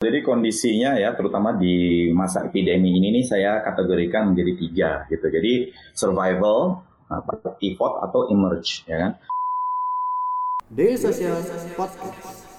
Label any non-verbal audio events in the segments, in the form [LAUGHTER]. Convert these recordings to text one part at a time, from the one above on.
Jadi kondisinya ya, terutama di masa epidemi ini nih saya kategorikan menjadi tiga gitu. Jadi survival, pivot atau emerge, ya kan? Daily Social Podcast.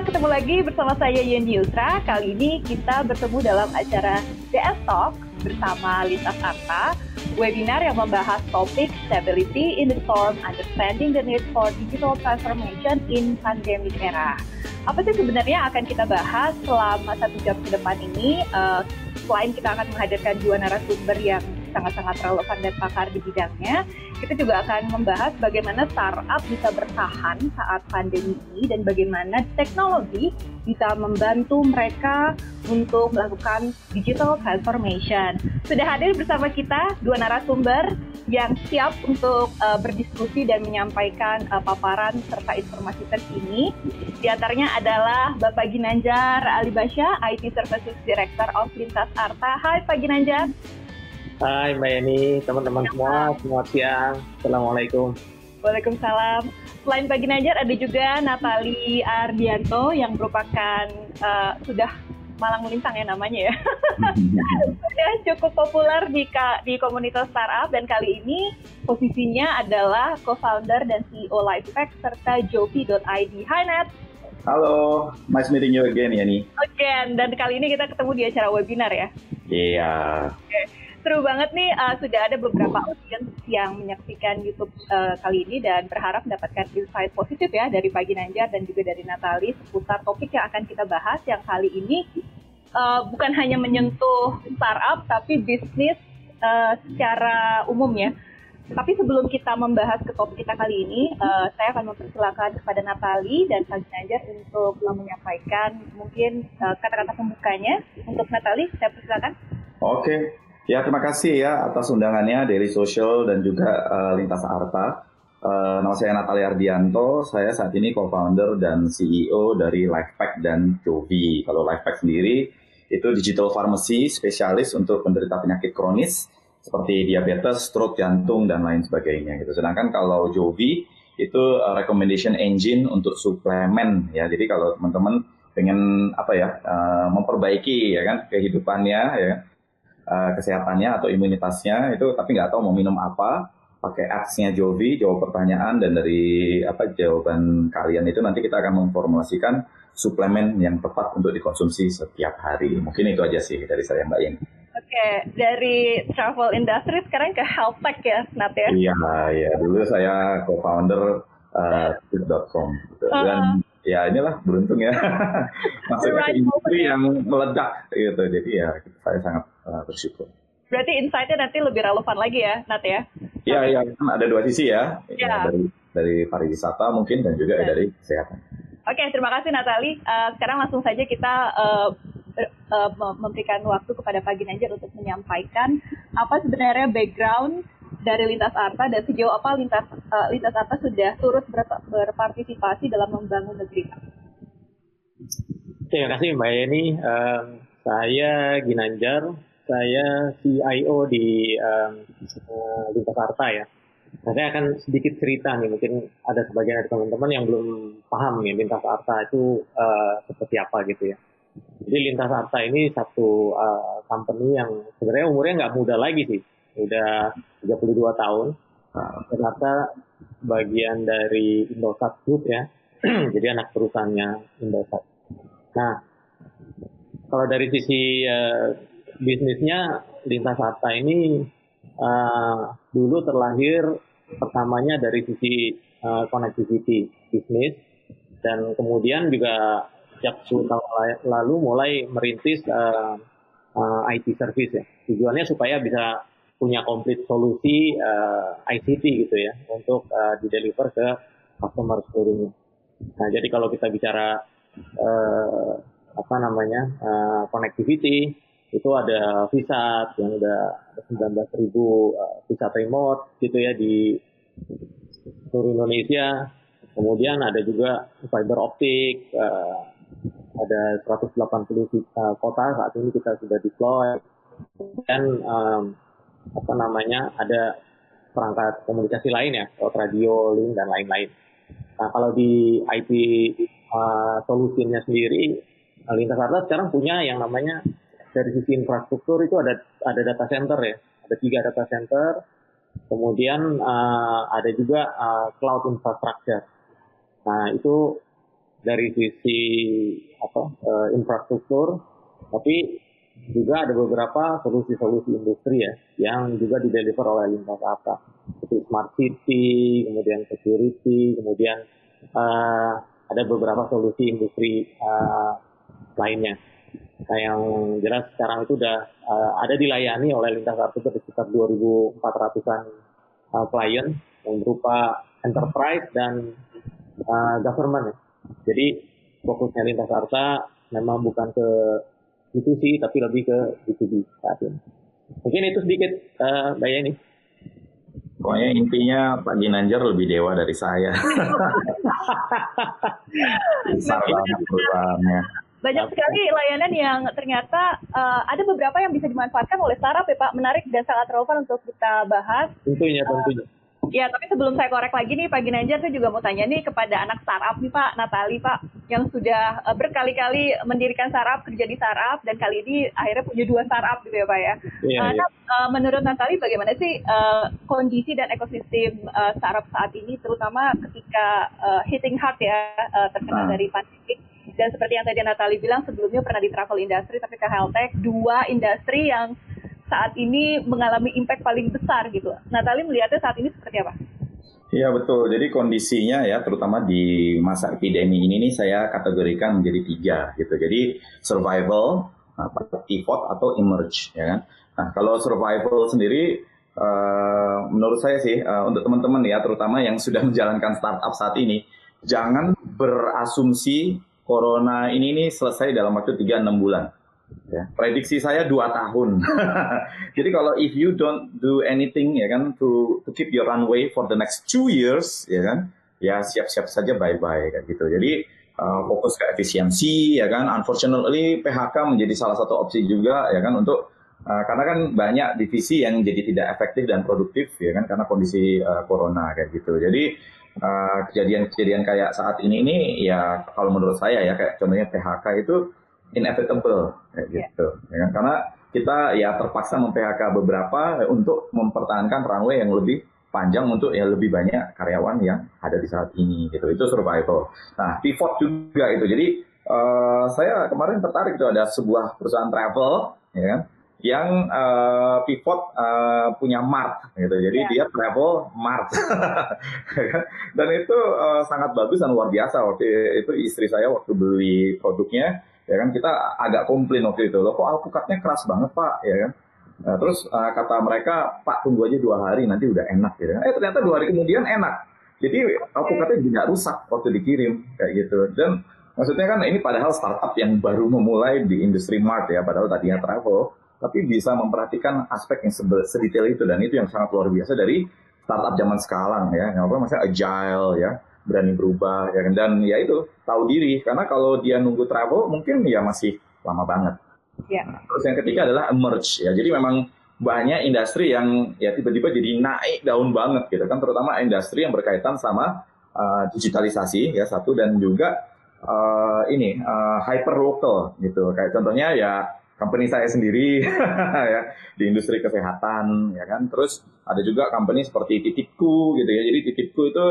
Ketemu lagi bersama saya Yendi Yusra. Kali ini kita bertemu dalam acara DS Talk bersama Lintas Arta, webinar yang membahas topik Stability in the Storm, Understanding the Need for Digital Transformation in Pandemic Era. Apa sih sebenarnya akan kita bahas selama satu jam ke depan ini? Uh, selain kita akan menghadirkan dua narasumber yang sangat-sangat relevan dan pakar di bidangnya. Kita juga akan membahas bagaimana startup bisa bertahan saat pandemi ini dan bagaimana teknologi bisa membantu mereka untuk melakukan digital transformation. Sudah hadir bersama kita dua narasumber yang siap untuk uh, berdiskusi dan menyampaikan uh, paparan serta informasi terkini. Di antaranya adalah Bapak Ginanjar Alibasya, IT Services Director of Lintas Arta. Hai Pak Ginanjar. Hai Mbak Yeni, teman-teman semua, selamat siang. Assalamualaikum. Waalaikumsalam. Selain Pak Ginanjar, ada juga Natali Ardianto yang merupakan uh, sudah malang melintang ya namanya ya. [LAUGHS] sudah cukup populer di di komunitas startup dan kali ini posisinya adalah co-founder dan CEO Lifepack serta Jovi.id. Hai Nat. Halo, nice meeting you again ya nih. Again, dan kali ini kita ketemu di acara webinar ya. Iya. Yeah. Okay seru banget nih uh, sudah ada beberapa audiens yang menyaksikan YouTube uh, kali ini dan berharap mendapatkan insight positif ya dari Pagi Nanjar dan juga dari Natali seputar topik yang akan kita bahas yang kali ini uh, bukan hanya menyentuh startup tapi bisnis uh, secara umum ya. Tapi sebelum kita membahas ke topik kita kali ini, uh, saya akan mempersilakan kepada Natali dan Pagi Nanjar untuk menyampaikan mungkin kata-kata uh, pembukanya. Untuk Natali, saya persilakan. Oke. Ya, terima kasih ya atas undangannya dari Social dan juga uh, Lintas Arta. Uh, nama saya Natalia Ardianto, saya saat ini co-founder dan CEO dari Lifepack dan Jovi. Kalau Lifepack sendiri itu digital pharmacy spesialis untuk penderita penyakit kronis seperti diabetes, stroke, jantung dan lain sebagainya gitu. Sedangkan kalau Jovi itu uh, recommendation engine untuk suplemen ya. Jadi kalau teman-teman pengen apa ya uh, memperbaiki ya kan kehidupannya ya uh, kesehatannya atau imunitasnya itu tapi nggak tahu mau minum apa pakai apps-nya Jovi jawab pertanyaan dan dari apa jawaban kalian itu nanti kita akan memformulasikan suplemen yang tepat untuk dikonsumsi setiap hari mungkin itu aja sih dari saya Mbak Yin. Oke, okay. dari travel industry sekarang ke health tech ya, Nat ya? Iya, iya. Dulu saya co-founder uh, .com gitu. Uh -huh. Ya inilah beruntung ya. [LAUGHS] Masuk ke industri yang meledak gitu. Jadi ya saya sangat uh, bersyukur. Berarti insight-nya nanti lebih relevan lagi ya Nat ya? Iya iya kan ada dua sisi ya, ya. dari dari pariwisata mungkin dan juga ya. dari kesehatan. Oke terima kasih Natali. Uh, sekarang langsung saja kita uh, uh, memberikan waktu kepada Pak Ginanjar untuk menyampaikan apa sebenarnya background dari Lintas Arta dan sejauh apa Lintas uh, Lintas Arta sudah turut ber, berpartisipasi dalam membangun negeri Terima kasih Mbak Yeni. Um, saya Ginanjar, saya CIO di um, Lintas Arta ya. Nah, saya akan sedikit cerita nih, mungkin ada sebagian dari teman-teman yang belum paham nih Lintas Arta itu uh, seperti apa gitu ya. Jadi Lintas Arta ini satu uh, company yang sebenarnya umurnya nggak muda lagi sih udah 32 tahun. Nah, ternyata bagian dari Indosat Group ya. [CLEARS THROAT] Jadi anak perusahaannya Indosat. Nah, kalau dari sisi uh, bisnisnya Lintas Harta ini uh, dulu terlahir pertamanya dari sisi uh, connectivity bisnis dan kemudian juga sejak 10 tahun lalu mulai merintis uh, uh, IT service ya. Tujuannya supaya bisa punya komplit solusi uh, eh, ICT gitu ya untuk uh, di deliver ke customer seluruhnya. Nah jadi kalau kita bicara uh, apa namanya uh, connectivity itu ada visa yang udah ada 19 ribu uh, visa remote gitu ya di seluruh Indonesia. Kemudian ada juga fiber optik, uh, ada 180 uh, kota saat ini kita sudah deploy. Dan um, apa namanya ada perangkat komunikasi lain ya, radio, link dan lain-lain. Nah kalau di IP uh, solusinya sendiri, Lintas Arta sekarang punya yang namanya dari sisi infrastruktur itu ada ada data center ya, ada tiga data center. Kemudian uh, ada juga uh, cloud infrastructure. Nah itu dari sisi apa uh, infrastruktur, tapi juga ada beberapa solusi-solusi industri ya yang juga dideliver oleh Lintas Arta seperti smart city, kemudian security, kemudian uh, ada beberapa solusi industri uh, lainnya. Nah, yang jelas sekarang itu sudah uh, ada dilayani oleh Lintas Arta itu sekitar 2.400-an uh, klien yang berupa enterprise dan uh, government. Jadi fokusnya Lintas Arta memang bukan ke B2C tapi lebih ke B2B saat ini. Mungkin itu sedikit uh, Mbak Yeni. Pokoknya intinya Pak Ginanjar lebih dewa dari saya. [LAUGHS] Besar banget perusahaannya. Banyak sekali layanan yang ternyata uh, ada beberapa yang bisa dimanfaatkan oleh startup ya Pak. Menarik dan sangat relevan untuk kita bahas. Tentunya, tentunya. Uh, Ya, tapi sebelum saya korek lagi nih Pak Ginanjar, saya juga mau tanya nih kepada anak startup nih Pak, Natali Pak, yang sudah uh, berkali-kali mendirikan startup, kerja di startup, dan kali ini akhirnya punya dua startup gitu ya Pak ya. Iya, uh, iya. uh, menurut Natali bagaimana sih uh, kondisi dan ekosistem uh, startup saat ini, terutama ketika uh, hitting hard ya, uh, terkena nah. dari pandemi dan seperti yang tadi Natali bilang sebelumnya pernah di travel industry tapi ke health tech dua industri yang saat ini mengalami impact paling besar gitu. Natali melihatnya saat ini seperti apa? Iya betul. Jadi kondisinya ya, terutama di masa epidemi ini nih saya kategorikan menjadi tiga gitu. Jadi survival, pivot atau emerge, ya kan. Nah kalau survival sendiri, uh, menurut saya sih uh, untuk teman-teman ya, terutama yang sudah [LAUGHS] menjalankan startup saat ini, jangan berasumsi corona ini nih selesai dalam waktu 3-6 bulan Ya, prediksi saya dua tahun. [LAUGHS] Jadi kalau if you don't do anything ya kan to to keep your runway for the next two years ya kan, ya siap-siap saja bye-bye kayak gitu. Jadi uh, fokus ke efisiensi ya kan. Unfortunately PHK menjadi salah satu opsi juga ya kan untuk uh, karena kan banyak divisi yang jadi tidak efektif dan produktif ya kan karena kondisi uh, corona kayak gitu. Jadi kejadian-kejadian uh, kayak saat ini ini ya kalau menurut saya ya kayak contohnya PHK itu inevitable kayak yeah. gitu ya kan? karena kita ya terpaksa mem-PHK beberapa untuk mempertahankan runway yang lebih panjang untuk ya lebih banyak karyawan yang ada di saat ini gitu itu survival nah pivot juga itu jadi uh, saya kemarin tertarik itu ada sebuah perusahaan travel ya kan yang uh, pivot uh, punya mart gitu. Jadi yeah. dia travel mart. [LAUGHS] dan itu uh, sangat bagus dan luar biasa waktu itu istri saya waktu beli produknya ya kan kita agak komplain waktu itu. Loh kok alpukatnya keras banget pak? Ya kan? Nah, terus uh, kata mereka pak tunggu aja dua hari nanti udah enak gitu eh ternyata dua hari kemudian enak. Jadi alpukatnya tidak rusak waktu dikirim kayak gitu. Dan maksudnya kan ini padahal startup yang baru memulai di industri mart ya padahal tadinya travel tapi bisa memperhatikan aspek yang sedetail itu. Dan itu yang sangat luar biasa dari startup zaman sekarang ya. Yang apa maksudnya agile ya berani berubah ya kan? dan ya itu tahu diri. Karena kalau dia nunggu travel mungkin ya masih lama banget. Ya. Nah, terus yang ketiga adalah emerge ya. Jadi memang banyak industri yang ya tiba-tiba jadi naik daun banget gitu kan? Terutama industri yang berkaitan sama uh, digitalisasi ya satu. Dan juga uh, ini uh, hyper local gitu. Kayak contohnya ya company saya sendiri [LAUGHS] ya di industri kesehatan ya kan? Terus ada juga company seperti titipku gitu ya. Jadi titipku itu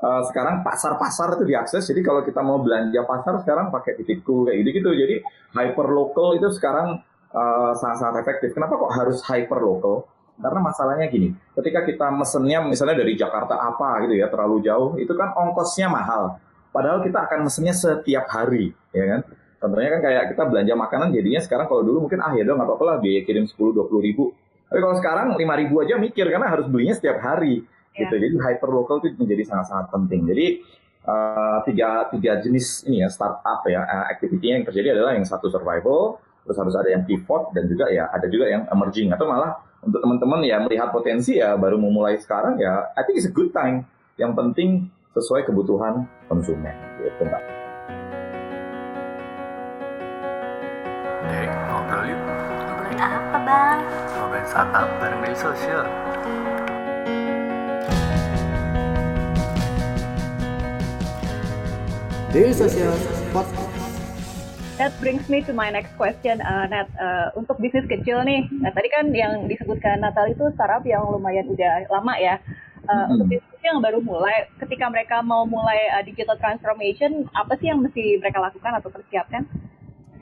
uh, sekarang pasar-pasar itu diakses. Jadi kalau kita mau belanja pasar sekarang pakai titikku kayak gitu-gitu. Jadi hyper local itu sekarang uh, sangat-sangat efektif. Kenapa kok harus hyper local? Karena masalahnya gini, ketika kita mesennya misalnya dari Jakarta apa gitu ya, terlalu jauh, itu kan ongkosnya mahal. Padahal kita akan mesennya setiap hari, ya kan? Contohnya kan kayak kita belanja makanan jadinya sekarang kalau dulu mungkin ah ya dong apa-apa lah biaya kirim 10-20 ribu. Tapi kalau sekarang 5 ribu aja mikir karena harus belinya setiap hari gitu. Jadi hyper local itu menjadi sangat-sangat penting. Jadi uh, tiga tiga jenis ini ya startup ya uh, activity yang terjadi adalah yang satu survival, terus harus ada yang pivot dan juga ya ada juga yang emerging atau malah untuk teman-teman ya melihat potensi ya baru memulai sekarang ya I think it's a good time. Yang penting sesuai kebutuhan konsumen gitu mbak. Dek, ngobrol yuk. Ngobrolin apa bang? Ngobrolin startup bareng media sosial. Daily Social Podcast. That brings me to my next question, uh, Nat. Uh, untuk bisnis kecil nih, nah, tadi kan yang disebutkan Natal itu startup yang lumayan udah lama ya. Uh, Hmm. Untuk bisnis yang baru mulai, ketika mereka mau mulai uh, digital transformation, apa sih yang mesti mereka lakukan atau persiapkan?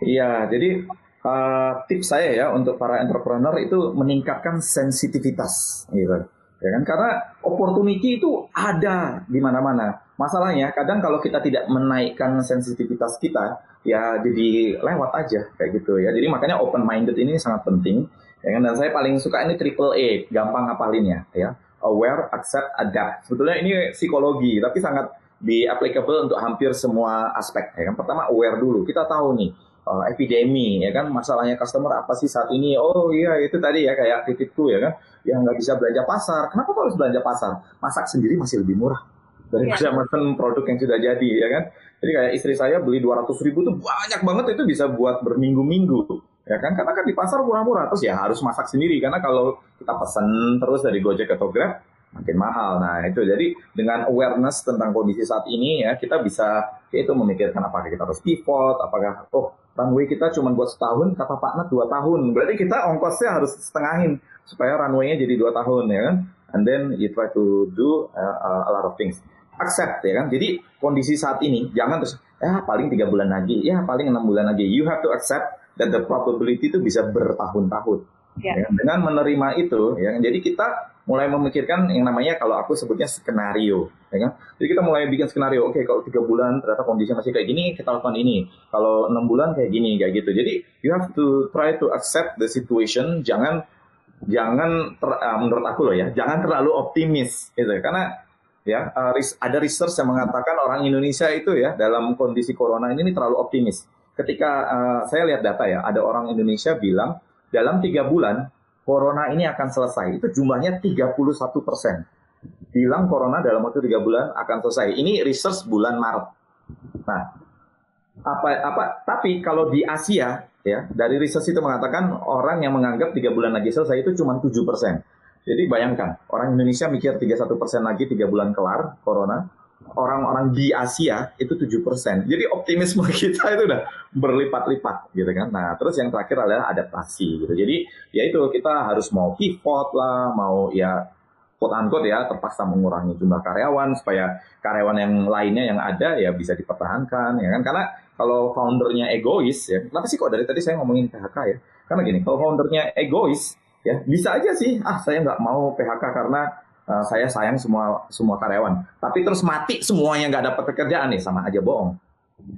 Iya, jadi uh, tips saya ya untuk para entrepreneur itu meningkatkan sensitivitas, gitu. Ya kan? Karena opportunity itu ada di mana-mana. Masalahnya kadang kalau kita tidak menaikkan sensitivitas kita, ya jadi lewat aja kayak gitu ya. Jadi makanya open minded ini sangat penting. Ya kan? Dan saya paling suka ini triple A, gampang ngapalinnya ya. Aware, accept, adapt. Sebetulnya ini psikologi, tapi sangat di applicable untuk hampir semua aspek ya kan. Pertama aware dulu. Kita tahu nih uh, epidemi ya kan masalahnya customer apa sih saat ini oh iya itu tadi ya kayak titipku ya kan yang nggak bisa belanja pasar kenapa kok harus belanja pasar masak sendiri masih lebih murah daripada mesen produk yang sudah jadi ya kan jadi kayak istri saya beli 200 ribu tuh banyak banget itu bisa buat berminggu-minggu ya kan karena kan di pasar murah-murah terus ya harus masak sendiri karena kalau kita pesen terus dari Gojek atau Grab makin mahal. Nah itu jadi dengan awareness tentang kondisi saat ini ya kita bisa itu memikirkan apakah kita harus pivot, apakah oh runway kita cuma buat setahun, kata Pak Nat dua tahun, berarti kita ongkosnya harus setengahin supaya runway-nya jadi dua tahun ya kan. And then you try to do uh, a lot of things. Accept ya kan. Jadi kondisi saat ini jangan terus ya paling tiga bulan lagi, ya paling enam bulan lagi. You have to accept that the probability itu bisa bertahun-tahun. Ya. Ya, dengan menerima itu, ya, jadi kita mulai memikirkan yang namanya kalau aku sebutnya skenario, ya kan? Jadi kita mulai bikin skenario. Oke, kalau tiga bulan ternyata kondisinya masih kayak gini, kita lakukan ini. Kalau enam bulan kayak gini, kayak gitu. Jadi you have to try to accept the situation. Jangan jangan ter, uh, menurut aku loh ya, jangan terlalu optimis, gitu. Karena ya ris- ada research yang mengatakan orang Indonesia itu ya dalam kondisi corona ini, ini terlalu optimis. Ketika uh, saya lihat data ya, ada orang Indonesia bilang dalam tiga bulan corona ini akan selesai. Itu jumlahnya 31 persen. Bilang corona dalam waktu tiga bulan akan selesai. Ini research bulan Maret. Nah, apa apa? Tapi kalau di Asia ya dari research itu mengatakan orang yang menganggap tiga bulan lagi selesai itu cuma 7 persen. Jadi bayangkan orang Indonesia mikir 31 persen lagi tiga bulan kelar corona. Orang-orang di Asia itu 7 persen. Jadi optimisme [LAUGHS] kita itu udah berlipat-lipat gitu kan. Nah terus yang terakhir adalah adaptasi gitu. Jadi ya itu kita harus mau pivot lah, mau ya quote unquote ya terpaksa mengurangi jumlah karyawan supaya karyawan yang lainnya yang ada ya bisa dipertahankan ya kan karena kalau foundernya egois ya kenapa sih kok dari tadi saya ngomongin PHK ya karena gini kalau foundernya egois ya bisa aja sih. Ah saya nggak mau PHK karena uh, saya sayang semua semua karyawan. Tapi terus mati semuanya nggak dapat pekerjaan nih sama aja bohong.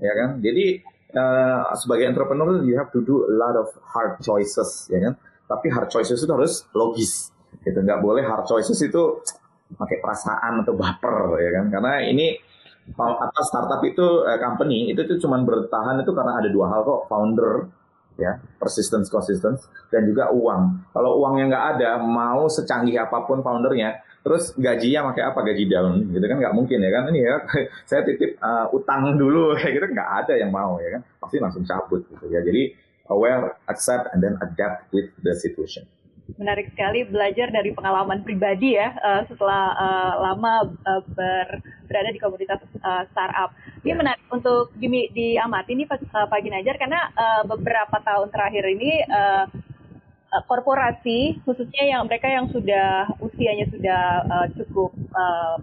Ya kan? Jadi uh, sebagai entrepreneur you have to do a lot of hard choices ya kan? Tapi hard choices itu harus logis gitu. Nggak boleh hard choices itu pakai perasaan atau baper ya kan? Karena ini atas startup itu eh, company itu tuh cuma bertahan itu karena ada dua hal kok founder ya persistence consistence dan juga uang. Kalau uangnya nggak ada mau secanggih apa pun foundernya terus gajinya pakai apa? Gaji down gitu kan? Nggak mungkin ya kan? Ini ya [LAUGHS] saya titip uh, utang dulu [LAUGHS] kayak gitu nggak ada yang mau ya kan? Pasti langsung cabut gitu ya. Jadi aware accept and then adapt with the situation menarik sekali belajar dari pengalaman pribadi ya uh, setelah uh, lama uh, ber, berada di komunitas uh, startup. Ini menarik untuk di, diamati nih Pak, uh, Pak Ginajar karena uh, beberapa tahun terakhir ini uh, uh, korporasi khususnya yang mereka yang sudah usianya sudah uh, cukup uh,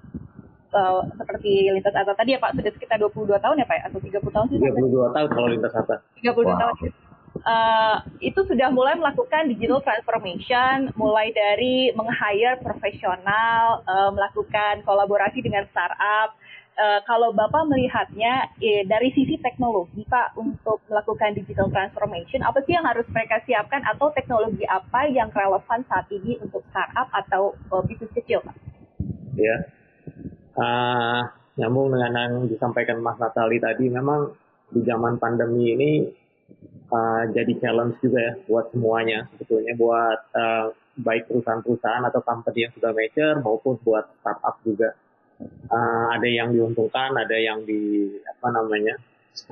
uh, seperti lintas atas tadi ya Pak sudah sekitar 22 tahun ya Pak atau 30 tahun sih? 32 tahun kalau lintas atas. 32 wow. tahun. Uh, itu sudah mulai melakukan digital transformation, mulai dari meng-hire profesional, uh, melakukan kolaborasi dengan startup. Uh, kalau Bapak melihatnya eh, dari sisi teknologi Pak untuk melakukan digital transformation, apa sih yang harus mereka siapkan atau teknologi apa yang relevan saat ini untuk startup atau uh, bisnis kecil Pak? Ya, uh, nyambung dengan yang disampaikan Mas Natali tadi, memang di zaman pandemi ini uh, jadi challenge juga ya buat semuanya sebetulnya buat uh, baik perusahaan-perusahaan atau company yang sudah mature maupun buat startup juga uh, ada yang diuntungkan, ada yang di apa namanya,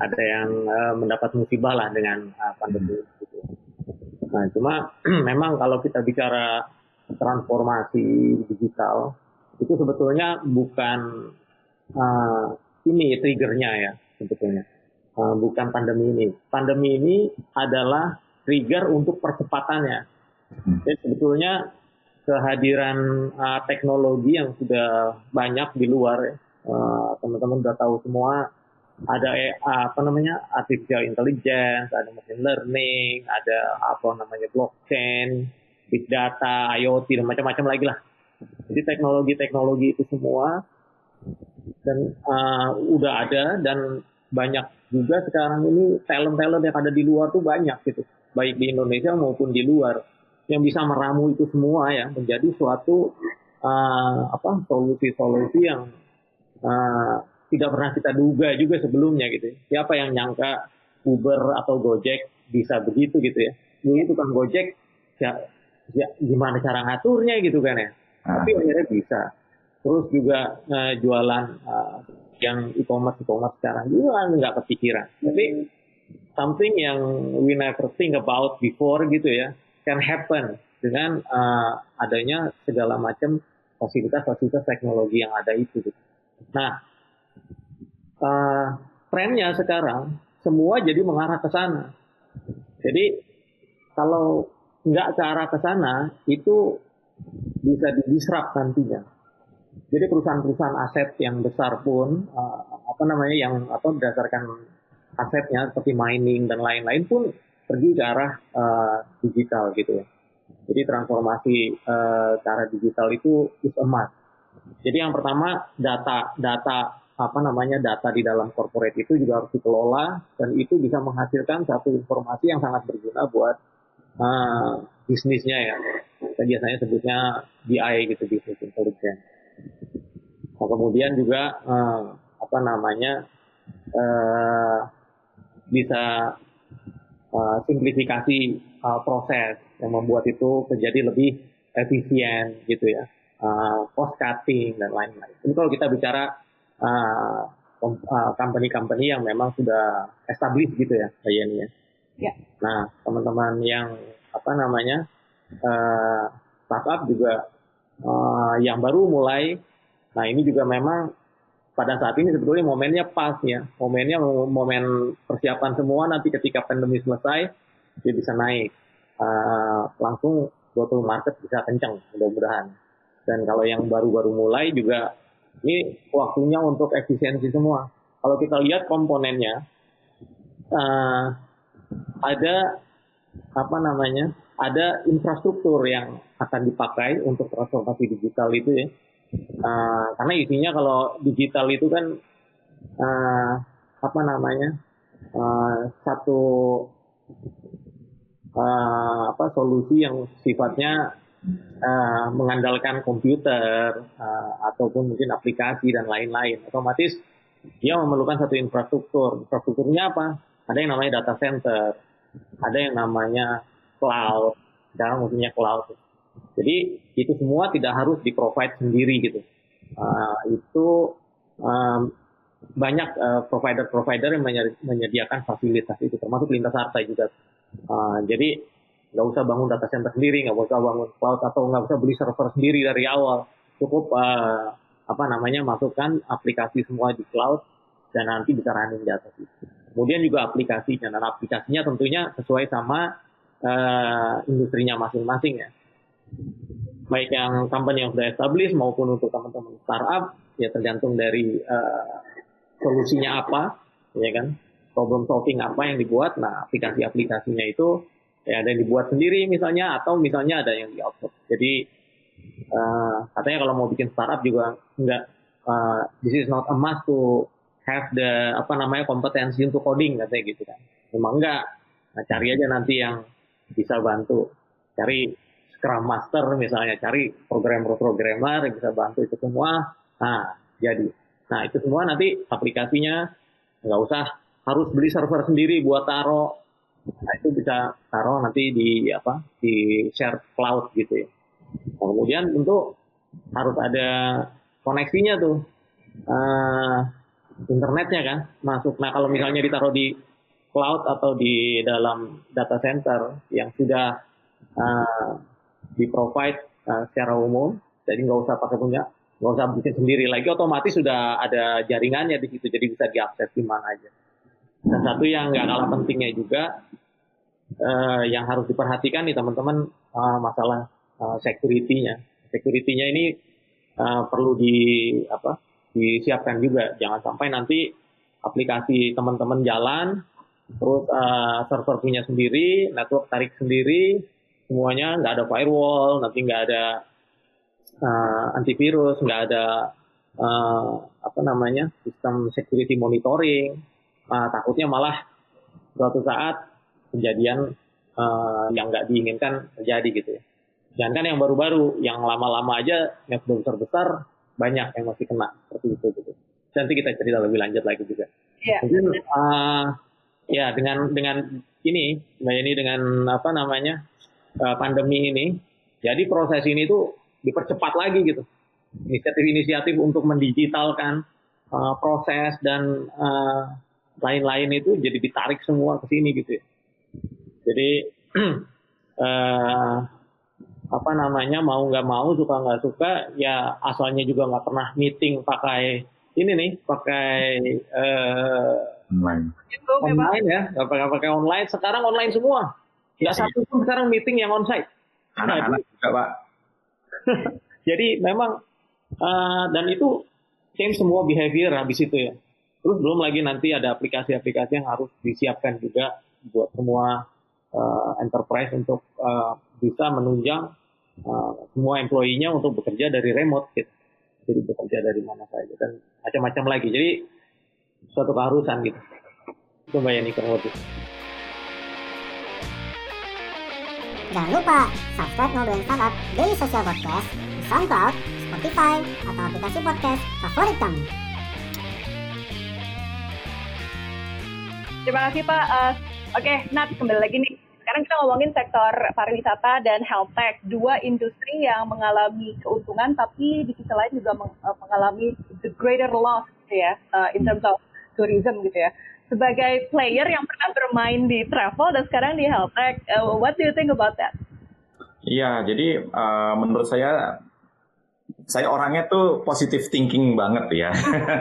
ada yang uh, mendapat musibah lah dengan uh, pandemi. Gitu. Nah, cuma [CLEARS THROAT] memang kalau kita bicara transformasi digital itu sebetulnya bukan uh, ini triggernya ya sebetulnya bukan pandemi ini. Pandemi ini adalah trigger untuk percepatannya. Hmm. Jadi sebetulnya kehadiran uh, teknologi yang sudah banyak di luar ya. Uh, teman-teman sudah tahu semua ada eh, apa namanya artificial intelligence, ada machine learning, ada apa namanya blockchain, big data, IoT dan macam-macam lagi lah. Jadi teknologi-teknologi itu semua dan uh, udah ada dan banyak juga sekarang ini talent-talent yang ada di luar tuh banyak gitu, baik di Indonesia maupun di luar yang bisa meramu itu semua ya menjadi suatu uh, apa solusi-solusi yang uh, tidak pernah kita duga juga sebelumnya gitu. Siapa yang nyangka Uber atau Gojek bisa begitu gitu ya? Ini tukang Gojek ya, ya gimana cara ngaturnya gitu kan ya? Ah. Tapi akhirnya bisa. Terus juga uh, jualan uh, yang e-commerce e-commerce sekarang juga nggak kepikiran. Tapi something yang we never think about before gitu ya can happen dengan uh, adanya segala macam fasilitas-fasilitas teknologi yang ada itu. Gitu. Nah, uh, trennya sekarang semua jadi mengarah ke sana. Jadi kalau nggak ke arah ke sana itu bisa didisrupt nantinya. Jadi perusahaan-perusahaan aset yang besar pun uh, apa namanya yang apa berdasarkan asetnya seperti mining dan lain-lain pun pergi ke arah uh, digital gitu ya. Jadi transformasi uh, ke arah digital itu is a must. Jadi yang pertama data data apa namanya data di dalam corporate itu juga harus dikelola dan itu bisa menghasilkan satu informasi yang sangat berguna buat uh, bisnisnya ya. Kita biasanya sebutnya BI gitu business intelligence. Nah, kemudian juga uh, apa namanya uh, bisa uh, simplifikasi uh, proses yang membuat itu menjadi lebih efisien gitu ya, uh, cost cutting dan lain-lain. Ini kalau kita bicara uh, company-company yang memang sudah established gitu ya, ya. ya. Nah, teman-teman yang apa namanya uh, startup juga uh, yang baru mulai, nah ini juga memang pada saat ini sebetulnya momennya pas ya, momennya momen persiapan semua nanti ketika pandemi selesai dia bisa naik uh, langsung go to market bisa kencang mudah-mudahan. Dan kalau yang baru-baru mulai juga ini waktunya untuk efisiensi semua. Kalau kita lihat komponennya, uh, ada apa namanya, ada infrastruktur yang akan dipakai untuk transformasi digital itu ya. Uh, karena isinya kalau digital itu kan uh, apa namanya uh, satu uh, apa solusi yang sifatnya uh, mengandalkan komputer uh, ataupun mungkin aplikasi dan lain-lain, otomatis dia memerlukan satu infrastruktur. Infrastrukturnya apa? Ada yang namanya data center, ada yang namanya cloud, sekarang maksudnya cloud. Jadi itu semua tidak harus di provide sendiri gitu. Uh, itu um, banyak provider-provider uh, yang menyediakan fasilitas itu, termasuk lintas harta juga. Uh, jadi nggak usah bangun data center sendiri, nggak usah bangun cloud atau nggak usah beli server sendiri dari awal. Cukup uh, apa namanya masukkan aplikasi semua di cloud dan nanti bisa running di atas itu. Kemudian juga aplikasinya, dan aplikasinya tentunya sesuai sama uh, industrinya masing-masing ya. Baik yang company yang sudah established maupun untuk teman-teman startup, ya tergantung dari uh, solusinya apa, ya kan, problem solving apa yang dibuat. Nah, aplikasi-aplikasinya itu ya ada yang dibuat sendiri misalnya atau misalnya ada yang di outsource. Jadi uh, katanya kalau mau bikin startup juga enggak uh, this is not a must to have the apa namanya kompetensi untuk coding katanya gitu kan. Memang enggak. Nah, cari aja nanti yang bisa bantu. Cari Scrum Master misalnya, cari programmer-programmer yang bisa bantu itu semua. Nah, jadi. Nah, itu semua nanti aplikasinya nggak usah harus beli server sendiri buat taruh Nah, itu bisa taruh nanti di apa di share cloud gitu ya. Nah, kemudian tentu harus ada koneksinya tuh uh, internetnya kan masuk. Nah kalau misalnya ditaruh di cloud atau di dalam data center yang sudah uh, di provide uh, secara umum, jadi nggak usah pakai punya, nggak usah bikin sendiri lagi, otomatis sudah ada jaringannya di situ, jadi bisa diakses di mana aja. Dan satu yang nggak kalah pentingnya juga uh, yang harus diperhatikan nih teman-teman uh, masalah uh, security-nya. Security-nya ini uh, perlu di apa? disiapkan juga. Jangan sampai nanti aplikasi teman-teman jalan, terus uh, server punya sendiri, network tarik sendiri, semuanya nggak ada firewall, nanti nggak ada uh, antivirus, nggak ada uh, apa namanya sistem security monitoring. Uh, takutnya malah suatu saat kejadian uh, yang nggak diinginkan terjadi gitu ya. Jangan kan yang baru-baru, yang lama-lama aja yang besar-besar banyak yang masih kena seperti itu gitu. Nanti kita cerita lebih lanjut lagi juga. Yeah. Mungkin uh, ya dengan dengan ini Mbak ini dengan apa namanya uh, pandemi ini, jadi proses ini tuh dipercepat lagi gitu. Inisiatif-inisiatif untuk mendigitalkan uh, proses dan lain-lain uh, itu jadi ditarik semua ke sini gitu ya. Jadi uh, [CLEARS THROAT] apa namanya mau nggak mau suka nggak suka ya asalnya juga nggak pernah meeting pakai ini nih pakai uh, online online ya nggak pakai pakai online sekarang online semua nggak Iya. satu pun sekarang meeting yang onsite anak-anak juga pak [LAUGHS] jadi memang uh, dan itu change semua behavior habis itu ya terus belum lagi nanti ada aplikasi-aplikasi yang harus disiapkan juga buat semua uh, enterprise untuk uh, bisa menunjang uh, semua employee-nya untuk bekerja dari remote gitu. Jadi bekerja dari mana saja dan macam-macam lagi. Jadi suatu keharusan gitu. Itu Mbak Yani kurang lebih. Jangan lupa subscribe Ngobrolin Startup Daily Social Podcast di SoundCloud, Spotify, atau aplikasi podcast favorit kamu. Terima kasih Pak. Uh, Oke, okay, Nat kembali lagi nih. Sekarang kita ngomongin sektor pariwisata dan health tech, dua industri yang mengalami keuntungan tapi di sisi lain juga mengalami the greater loss gitu ya uh, in terms of tourism gitu ya. Sebagai player yang pernah bermain di travel dan sekarang di health tech, uh, what do you think about that? Iya, jadi uh, menurut saya saya orangnya tuh positive thinking banget ya.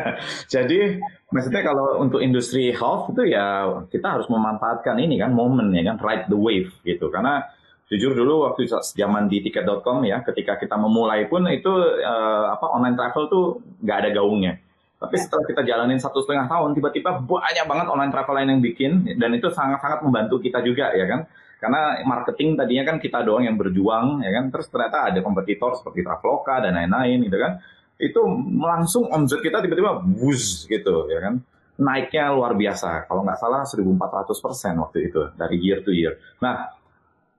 [LAUGHS] Jadi maksudnya kalau untuk industri health itu ya kita harus memanfaatkan ini kan momen ya kan ride the wave gitu. Karena jujur dulu waktu zaman di tiket.com ya ketika kita memulai pun itu uh, apa online travel tuh nggak ada gaungnya. Tapi setelah kita jalanin satu setengah tahun, tiba-tiba banyak banget online travel lain yang bikin dan itu sangat-sangat membantu kita juga ya kan? Karena marketing tadinya kan kita doang yang berjuang ya kan? Terus ternyata ada kompetitor seperti Traveloka dan lain-lain gitu kan? Itu langsung omset kita tiba-tiba buzz gitu ya kan? Naiknya luar biasa. Kalau nggak salah 1400 persen waktu itu dari year to year. Nah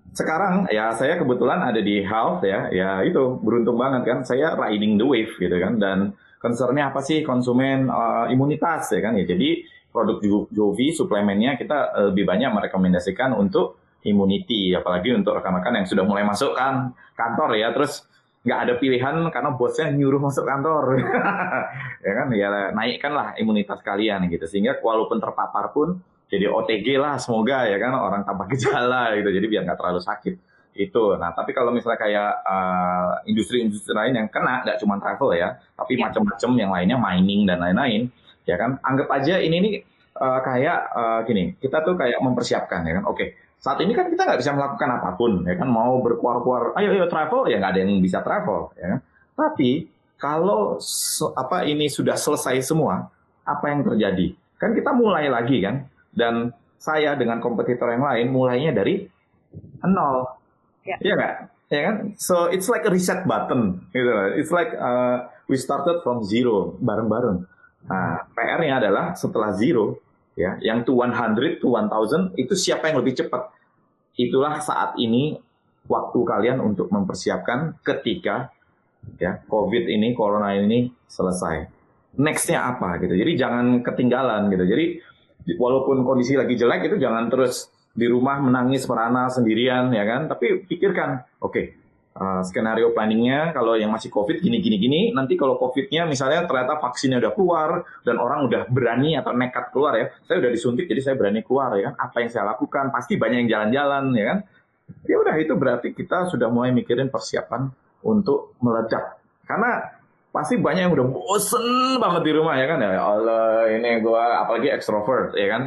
sekarang ya saya kebetulan ada di health ya. Ya itu beruntung banget kan? Saya riding the wave gitu kan? Dan concernnya apa sih? Konsumen uh, imunitas ya kan? Ya jadi produk Jovi suplemennya kita lebih banyak merekomendasikan untuk immunity apalagi untuk rekan-rekan yang sudah mulai masuk kan kantor ya. Terus nggak ada pilihan karena bosnya nyuruh masuk kantor. [LAUGHS] Ya kan? Ya naikkanlah imunitas kalian gitu. Sehingga walaupun terpapar pun jadi OTG lah semoga ya kan? Orang tanpa gejala gitu. Jadi biar nggak terlalu sakit itu. Nah tapi kalau misalnya kayak industri-industri uh, lain yang kena nggak cuma travel ya tapi ya. macam-macam yang lainnya mining dan lain-lain ya kan? Anggap aja ini nih uh, kayak uh, gini kita tuh kayak mempersiapkan ya kan? Oke okay saat ini kan kita nggak bisa melakukan apa pun ya kan? Mau berkuar-kuar ayo ayo travel ya nggak ada yang bisa travel ya kan? Tapi kalau apa ini sudah selesai semua apa yang terjadi? Kan kita mulai lagi kan? Dan saya dengan kompetitor yang lain mulainya dari nol ya. Yeah. nggak? Ya kan? So it's like a reset button gitu it's like uh, we started from zero bareng-bareng. Nah PR-nya adalah setelah zero ya yang to 100 to 1000 itu siapa yang lebih cepat? Itulah saat ini waktu kalian untuk mempersiapkan ketika ya COVID ini corona ini selesai. Nextnya apa gitu. Jadi jangan ketinggalan gitu. Jadi walaupun kondisi lagi jelek itu jangan terus di rumah menangis merana sendirian ya kan? Tapi pikirkan oke okay, uh, skenario planningnya kalau yang masih COVID gini gini gini nanti kalau COVID-nya misalnya ternyata vaksinnya udah keluar dan orang udah berani atau nekat keluar ya. Saya udah disuntik jadi saya berani keluar ya kan? Apa yang saya lakukan? Pasti banyak yang jalan-jalan ya kan? Ya udah itu berarti kita sudah mulai mikirin persiapan untuk meledak. Karena pasti banyak yang udah bosen banget di rumah ya kan? Ya Allah ini gua apalagi extrovert ya kan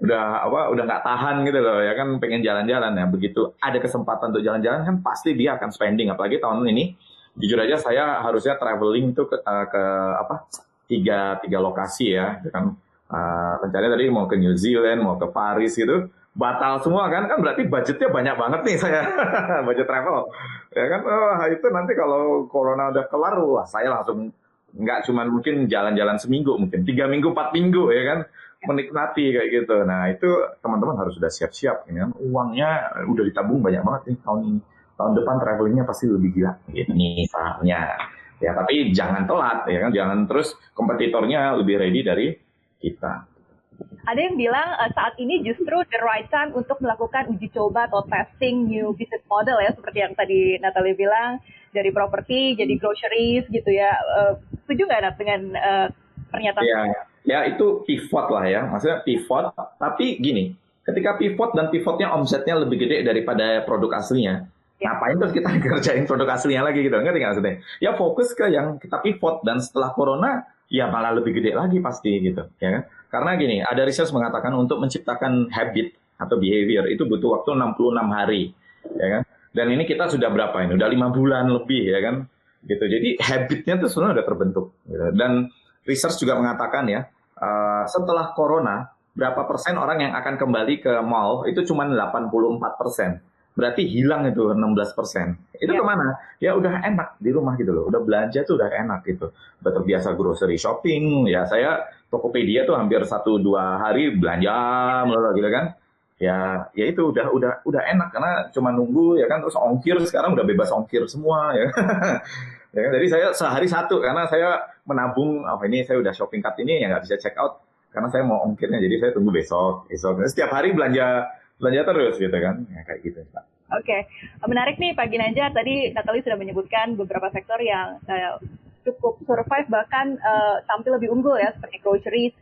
udah apa udah nggak tahan gitu loh ya kan pengen jalan-jalan ya begitu ada kesempatan untuk jalan-jalan kan pasti dia akan spending apalagi tahun ini. Jujur aja saya harusnya traveling itu ke, uh, ke apa tiga tiga lokasi ya gitu kan. Uh, rencananya tadi mau ke New Zealand mau ke Paris gitu batal semua kan kan berarti budgetnya banyak banget nih saya [LAUGHS] budget travel. Ya kan oh, itu nanti kalau corona udah kelar wah saya langsung nggak cuma mungkin jalan-jalan seminggu mungkin tiga minggu empat minggu ya kan menikmati kayak gitu. Nah itu teman-teman harus sudah siap-siap, ya kan? Uangnya udah ditabung banyak banget nih tahun ini. Tahun depan travelingnya pasti lebih gila, gitu misalnya. Ya tapi jangan telat, ya kan? Jangan terus kompetitornya lebih ready dari kita. Ada yang bilang uh, saat ini justru the right time untuk melakukan uji coba atau testing new business model ya, seperti yang tadi Natalie bilang dari properti jadi groceries gitu ya. Uh, setuju nggak Nat dengan uh, pernyataan? Iya, ya itu pivot lah ya, maksudnya pivot. Tapi gini, ketika pivot dan pivotnya omsetnya lebih gede daripada produk aslinya, ya. ngapain terus kita [LAUGHS] kerjain produk aslinya lagi gitu, ngerti nggak maksudnya? Ya fokus ke yang kita pivot dan setelah corona ya malah lebih gede lagi pasti gitu, ya kan? Karena gini, ada research mengatakan untuk menciptakan habit atau behavior itu butuh waktu 66 hari, ya kan? Dan ini kita sudah berapa ini? Udah lima bulan lebih, ya kan? Gitu. Jadi habitnya tuh sebenarnya udah terbentuk. Gitu. Dan research juga mengatakan ya, uh, setelah corona, berapa persen orang yang akan kembali ke mall itu cuma 84 persen. Berarti hilang itu 16 persen. Itu ya. ke mana? Ya udah enak di rumah gitu loh. Udah belanja tuh udah enak gitu. Udah terbiasa grocery shopping. Ya saya Tokopedia tuh hampir satu dua hari belanja melulu gitu kan. Ya, ya itu udah udah udah enak karena cuma nunggu ya kan terus ongkir sekarang udah bebas ongkir semua ya. [LAUGHS] Ya, jadi saya sehari satu karena saya menabung oh ini saya udah shopping cart ini ya nggak bisa check out karena saya mau ongkirnya jadi saya tunggu besok besok setiap hari belanja belanja terus gitu kan ya kayak gitu Pak. Oke, okay. menarik nih Pak Ginanjar. Tadi Natalie sudah menyebutkan beberapa sektor yang uh, cukup survive bahkan uh, tampil lebih unggul ya seperti groceries,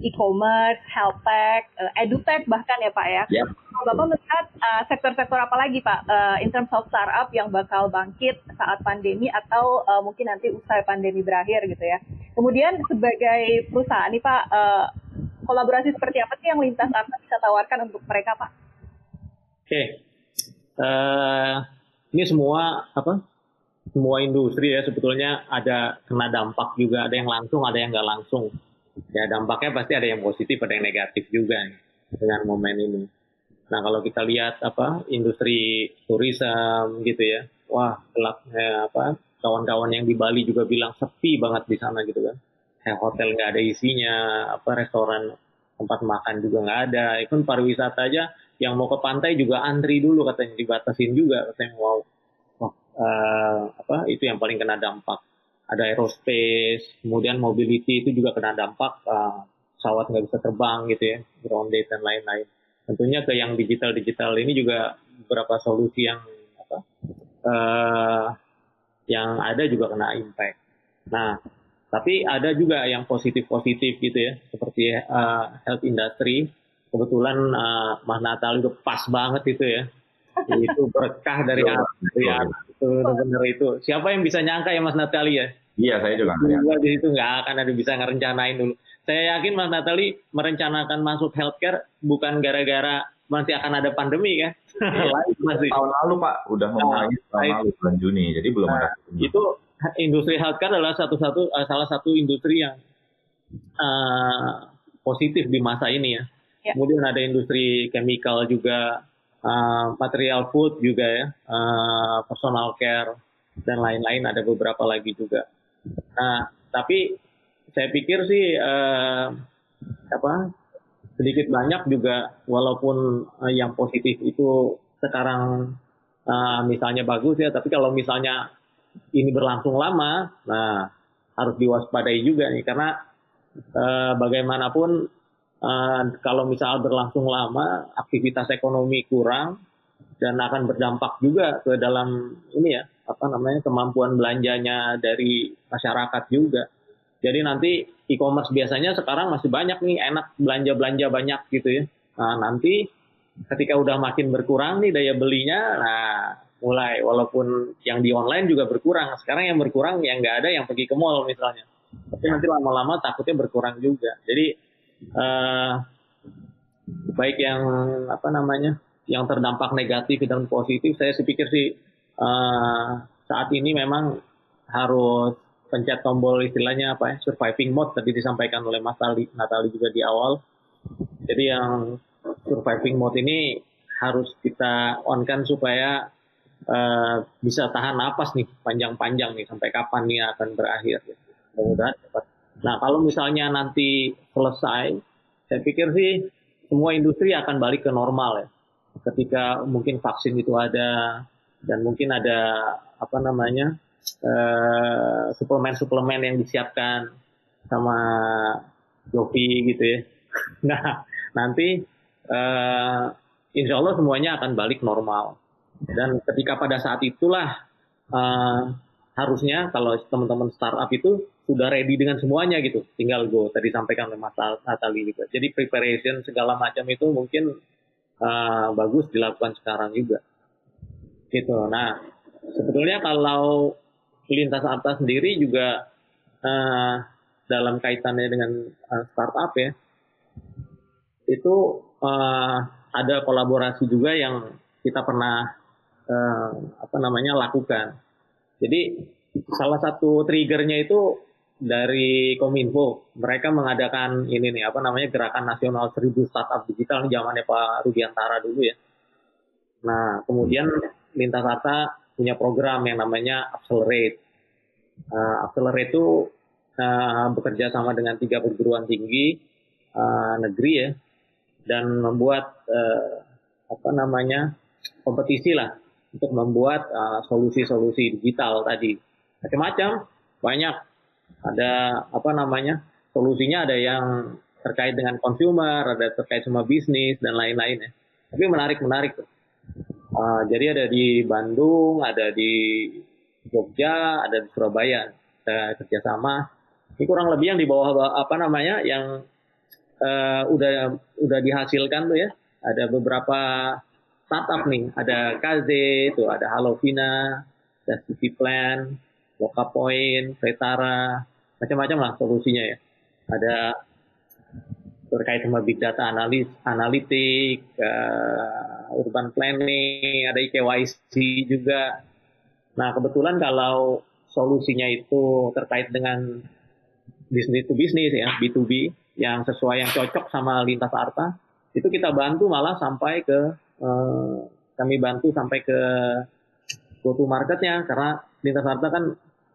e-commerce, health tech, uh, edutech bahkan ya Pak ya. Yep. Bapak melihat uh, sektor-sektor apa lagi Pak uh, in terms of startup yang bakal bangkit saat pandemi atau uh, mungkin nanti usai pandemi berakhir gitu ya. Kemudian sebagai perusahaan nih Pak uh, kolaborasi seperti apa sih yang lintas startup bisa tawarkan untuk mereka Pak? Oke. Okay. Uh, ini semua apa semua industri ya sebetulnya ada kena dampak juga, ada yang langsung, ada yang nggak langsung. Ya dampaknya pasti ada yang positif, ada yang negatif juga dengan momen ini. Nah kalau kita lihat apa industri turism gitu ya, wah gelapnya apa kawan-kawan yang di Bali juga bilang sepi banget di sana gitu kan. Kayak hotel nggak ada isinya, apa restoran tempat makan juga nggak ada. Itu pariwisata aja yang mau ke pantai juga antri dulu katanya dibatasin juga katanya mau uh, apa itu yang paling kena dampak. Ada aerospace, kemudian mobility itu juga kena dampak uh, pesawat nggak bisa terbang gitu ya, grounded dan lain-lain. Tentunya ke yang digital-digital ini juga beberapa solusi yang apa uh, yang ada juga kena impact. Nah, tapi ada juga yang positif-positif gitu ya, seperti uh, health industry. Kebetulan uh, Mas Natal itu pas banget itu ya. itu berkah dari dari itu benar itu. Siapa yang bisa nyangka ya Mas Natali ya? Iya, saya juga. Juga di situ nggak akan ada bisa ngerencanain dulu. Saya yakin Mas Natali merencanakan masuk healthcare bukan gara-gara masih akan ada pandemi kan? Iya. [LAUGHS] masih. Tahun lalu Pak, udah mau nah, tahun lalu bulan Juni, jadi belum nah, ada. Itu industri healthcare adalah satu-satu uh, salah satu industri yang uh, positif di masa ini ya. ya. Kemudian ada industri chemical juga, uh, material food juga ya, uh, personal care dan lain-lain ada beberapa lagi juga. Nah, tapi saya pikir sih uh, apa sedikit banyak juga walaupun uh, yang positif itu sekarang uh, misalnya bagus ya, tapi kalau misalnya ini berlangsung lama, nah harus diwaspadai juga nih karena uh, bagaimanapun uh, kalau misal berlangsung lama, aktivitas ekonomi kurang, dan akan berdampak juga ke dalam ini ya apa namanya kemampuan belanjanya dari masyarakat juga. Jadi nanti e-commerce biasanya sekarang masih banyak nih enak belanja-belanja banyak gitu ya. Nah, nanti ketika udah makin berkurang nih daya belinya, nah mulai walaupun yang di online juga berkurang. Sekarang yang berkurang yang nggak ada yang pergi ke mall misalnya. Tapi nanti lama-lama takutnya berkurang juga. Jadi eh, baik yang apa namanya yang terdampak negatif dan positif, saya pikir sih uh, saat ini memang harus pencet tombol istilahnya apa ya surviving mode tadi disampaikan oleh Mas Natali, Natali juga di awal. Jadi yang surviving mode ini harus kita on kan supaya uh, bisa tahan napas nih panjang-panjang nih sampai kapan nih akan berakhir. Mudah-mudahan cepat. Nah kalau misalnya nanti selesai, saya pikir sih semua industri akan balik ke normal ya ketika mungkin vaksin itu ada dan mungkin ada apa namanya suplemen suplemen-suplemen yang disiapkan sama Jovi gitu ya. [LAUGHS] Nah nanti uh, insya Allah semuanya akan balik normal dan ketika pada saat itulah uh, harusnya kalau teman-teman startup itu sudah ready dengan semuanya gitu tinggal go tadi sampaikan oleh Mas Natali juga jadi preparation segala macam itu mungkin uh, bagus dilakukan sekarang juga. Gitu. Nah, sebetulnya kalau lintas atas sendiri juga uh, dalam kaitannya dengan uh, startup ya, itu uh, ada kolaborasi juga yang kita pernah uh, apa namanya lakukan. Jadi salah satu triggernya itu dari Kominfo. Mereka mengadakan ini nih apa namanya gerakan nasional seribu startup digital di zamannya Pak Rudiantara dulu ya. Nah, kemudian Lintas Arta punya program yang namanya Accelerate. Uh, Accelerate itu uh, bekerja sama dengan tiga perguruan tinggi uh, negeri ya dan membuat uh, apa namanya kompetisi lah untuk membuat solusi-solusi uh, digital tadi macam-macam banyak ada apa namanya solusinya ada yang terkait dengan consumer, ada terkait sama bisnis dan lain-lain ya. Tapi menarik menarik. Uh, jadi ada di Bandung, ada di Jogja, ada di Surabaya, ada kerjasama. Ini kurang lebih yang di bawah apa namanya yang uh, udah udah dihasilkan tuh ya. Ada beberapa startup nih, ada KZ, itu ada Halovina, ada City Plan, Lokapoint, Vetara, macam-macam lah solusinya ya. Ada terkait sama big data analis, analitik, uh, urban planning, ada IKYC juga. Nah kebetulan kalau solusinya itu terkait dengan bisnis to bisnis ya B2B yang sesuai yang cocok sama lintas arta itu kita bantu malah sampai ke uh, kami bantu sampai ke go to marketnya karena lintas arta kan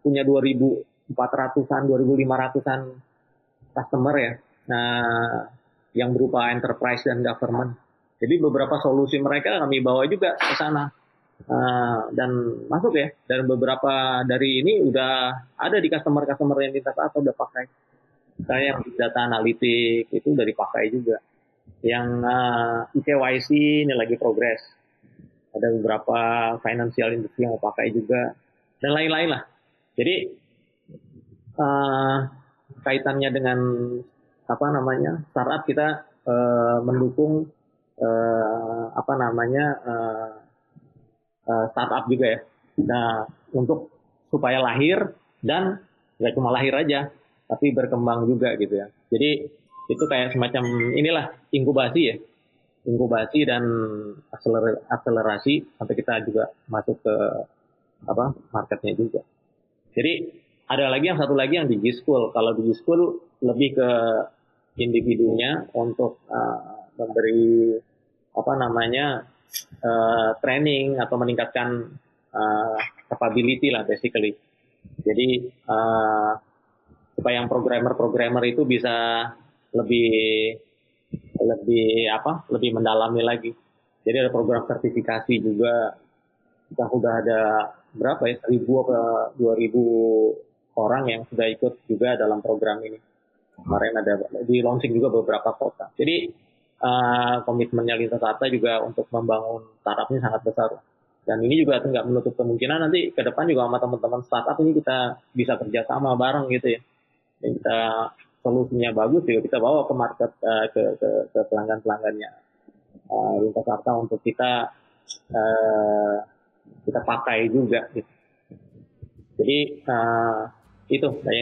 punya 2000 400-an, 2.500-an customer ya. Nah, yang berupa enterprise dan government. Jadi beberapa solusi mereka kami bawa juga ke sana. Uh, dan masuk ya dan beberapa dari ini udah ada di customer-customer yang kita atau udah pakai saya yang data analitik itu udah dipakai juga yang uh, ah, IKYC ini lagi progres ada beberapa financial industry yang mau pakai juga dan lain-lain lah jadi uh, kaitannya dengan apa namanya startup kita uh, mendukung uh, apa namanya uh, uh, startup juga ya. Nah untuk supaya lahir dan nggak cuma lahir aja, tapi berkembang juga gitu ya. Jadi itu kayak semacam inilah inkubasi ya, inkubasi dan akselerasi sampai kita juga masuk ke apa marketnya juga. Jadi ada lagi yang satu lagi yang di G-School. Kalau di G-School lebih ke individunya untuk uh, memberi apa namanya uh, training atau meningkatkan uh, capability lah basically. Jadi uh, supaya yang programmer-programmer itu bisa lebih lebih apa? Lebih mendalami lagi. Jadi ada program sertifikasi juga. Kita sudah ada berapa ya? Seribu atau dua ribu orang yang sudah ikut juga dalam program ini. Kemarin ada di launching juga beberapa kota. Jadi uh, komitmennya Lintas Arta juga untuk membangun startup ini sangat besar. Dan ini juga nggak menutup kemungkinan nanti ke depan juga sama teman-teman startup ini kita bisa kerjasama bareng gitu ya. Kita solusinya bagus juga kita bawa ke market uh, ke, ke, ke pelanggan pelanggannya uh, Lintas Arta untuk kita uh, kita pakai juga gitu. Jadi uh, itu saya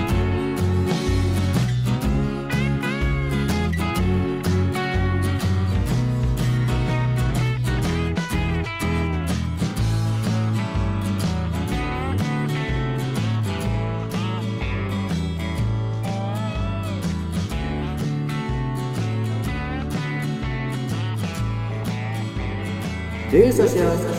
Daily Social Podcast.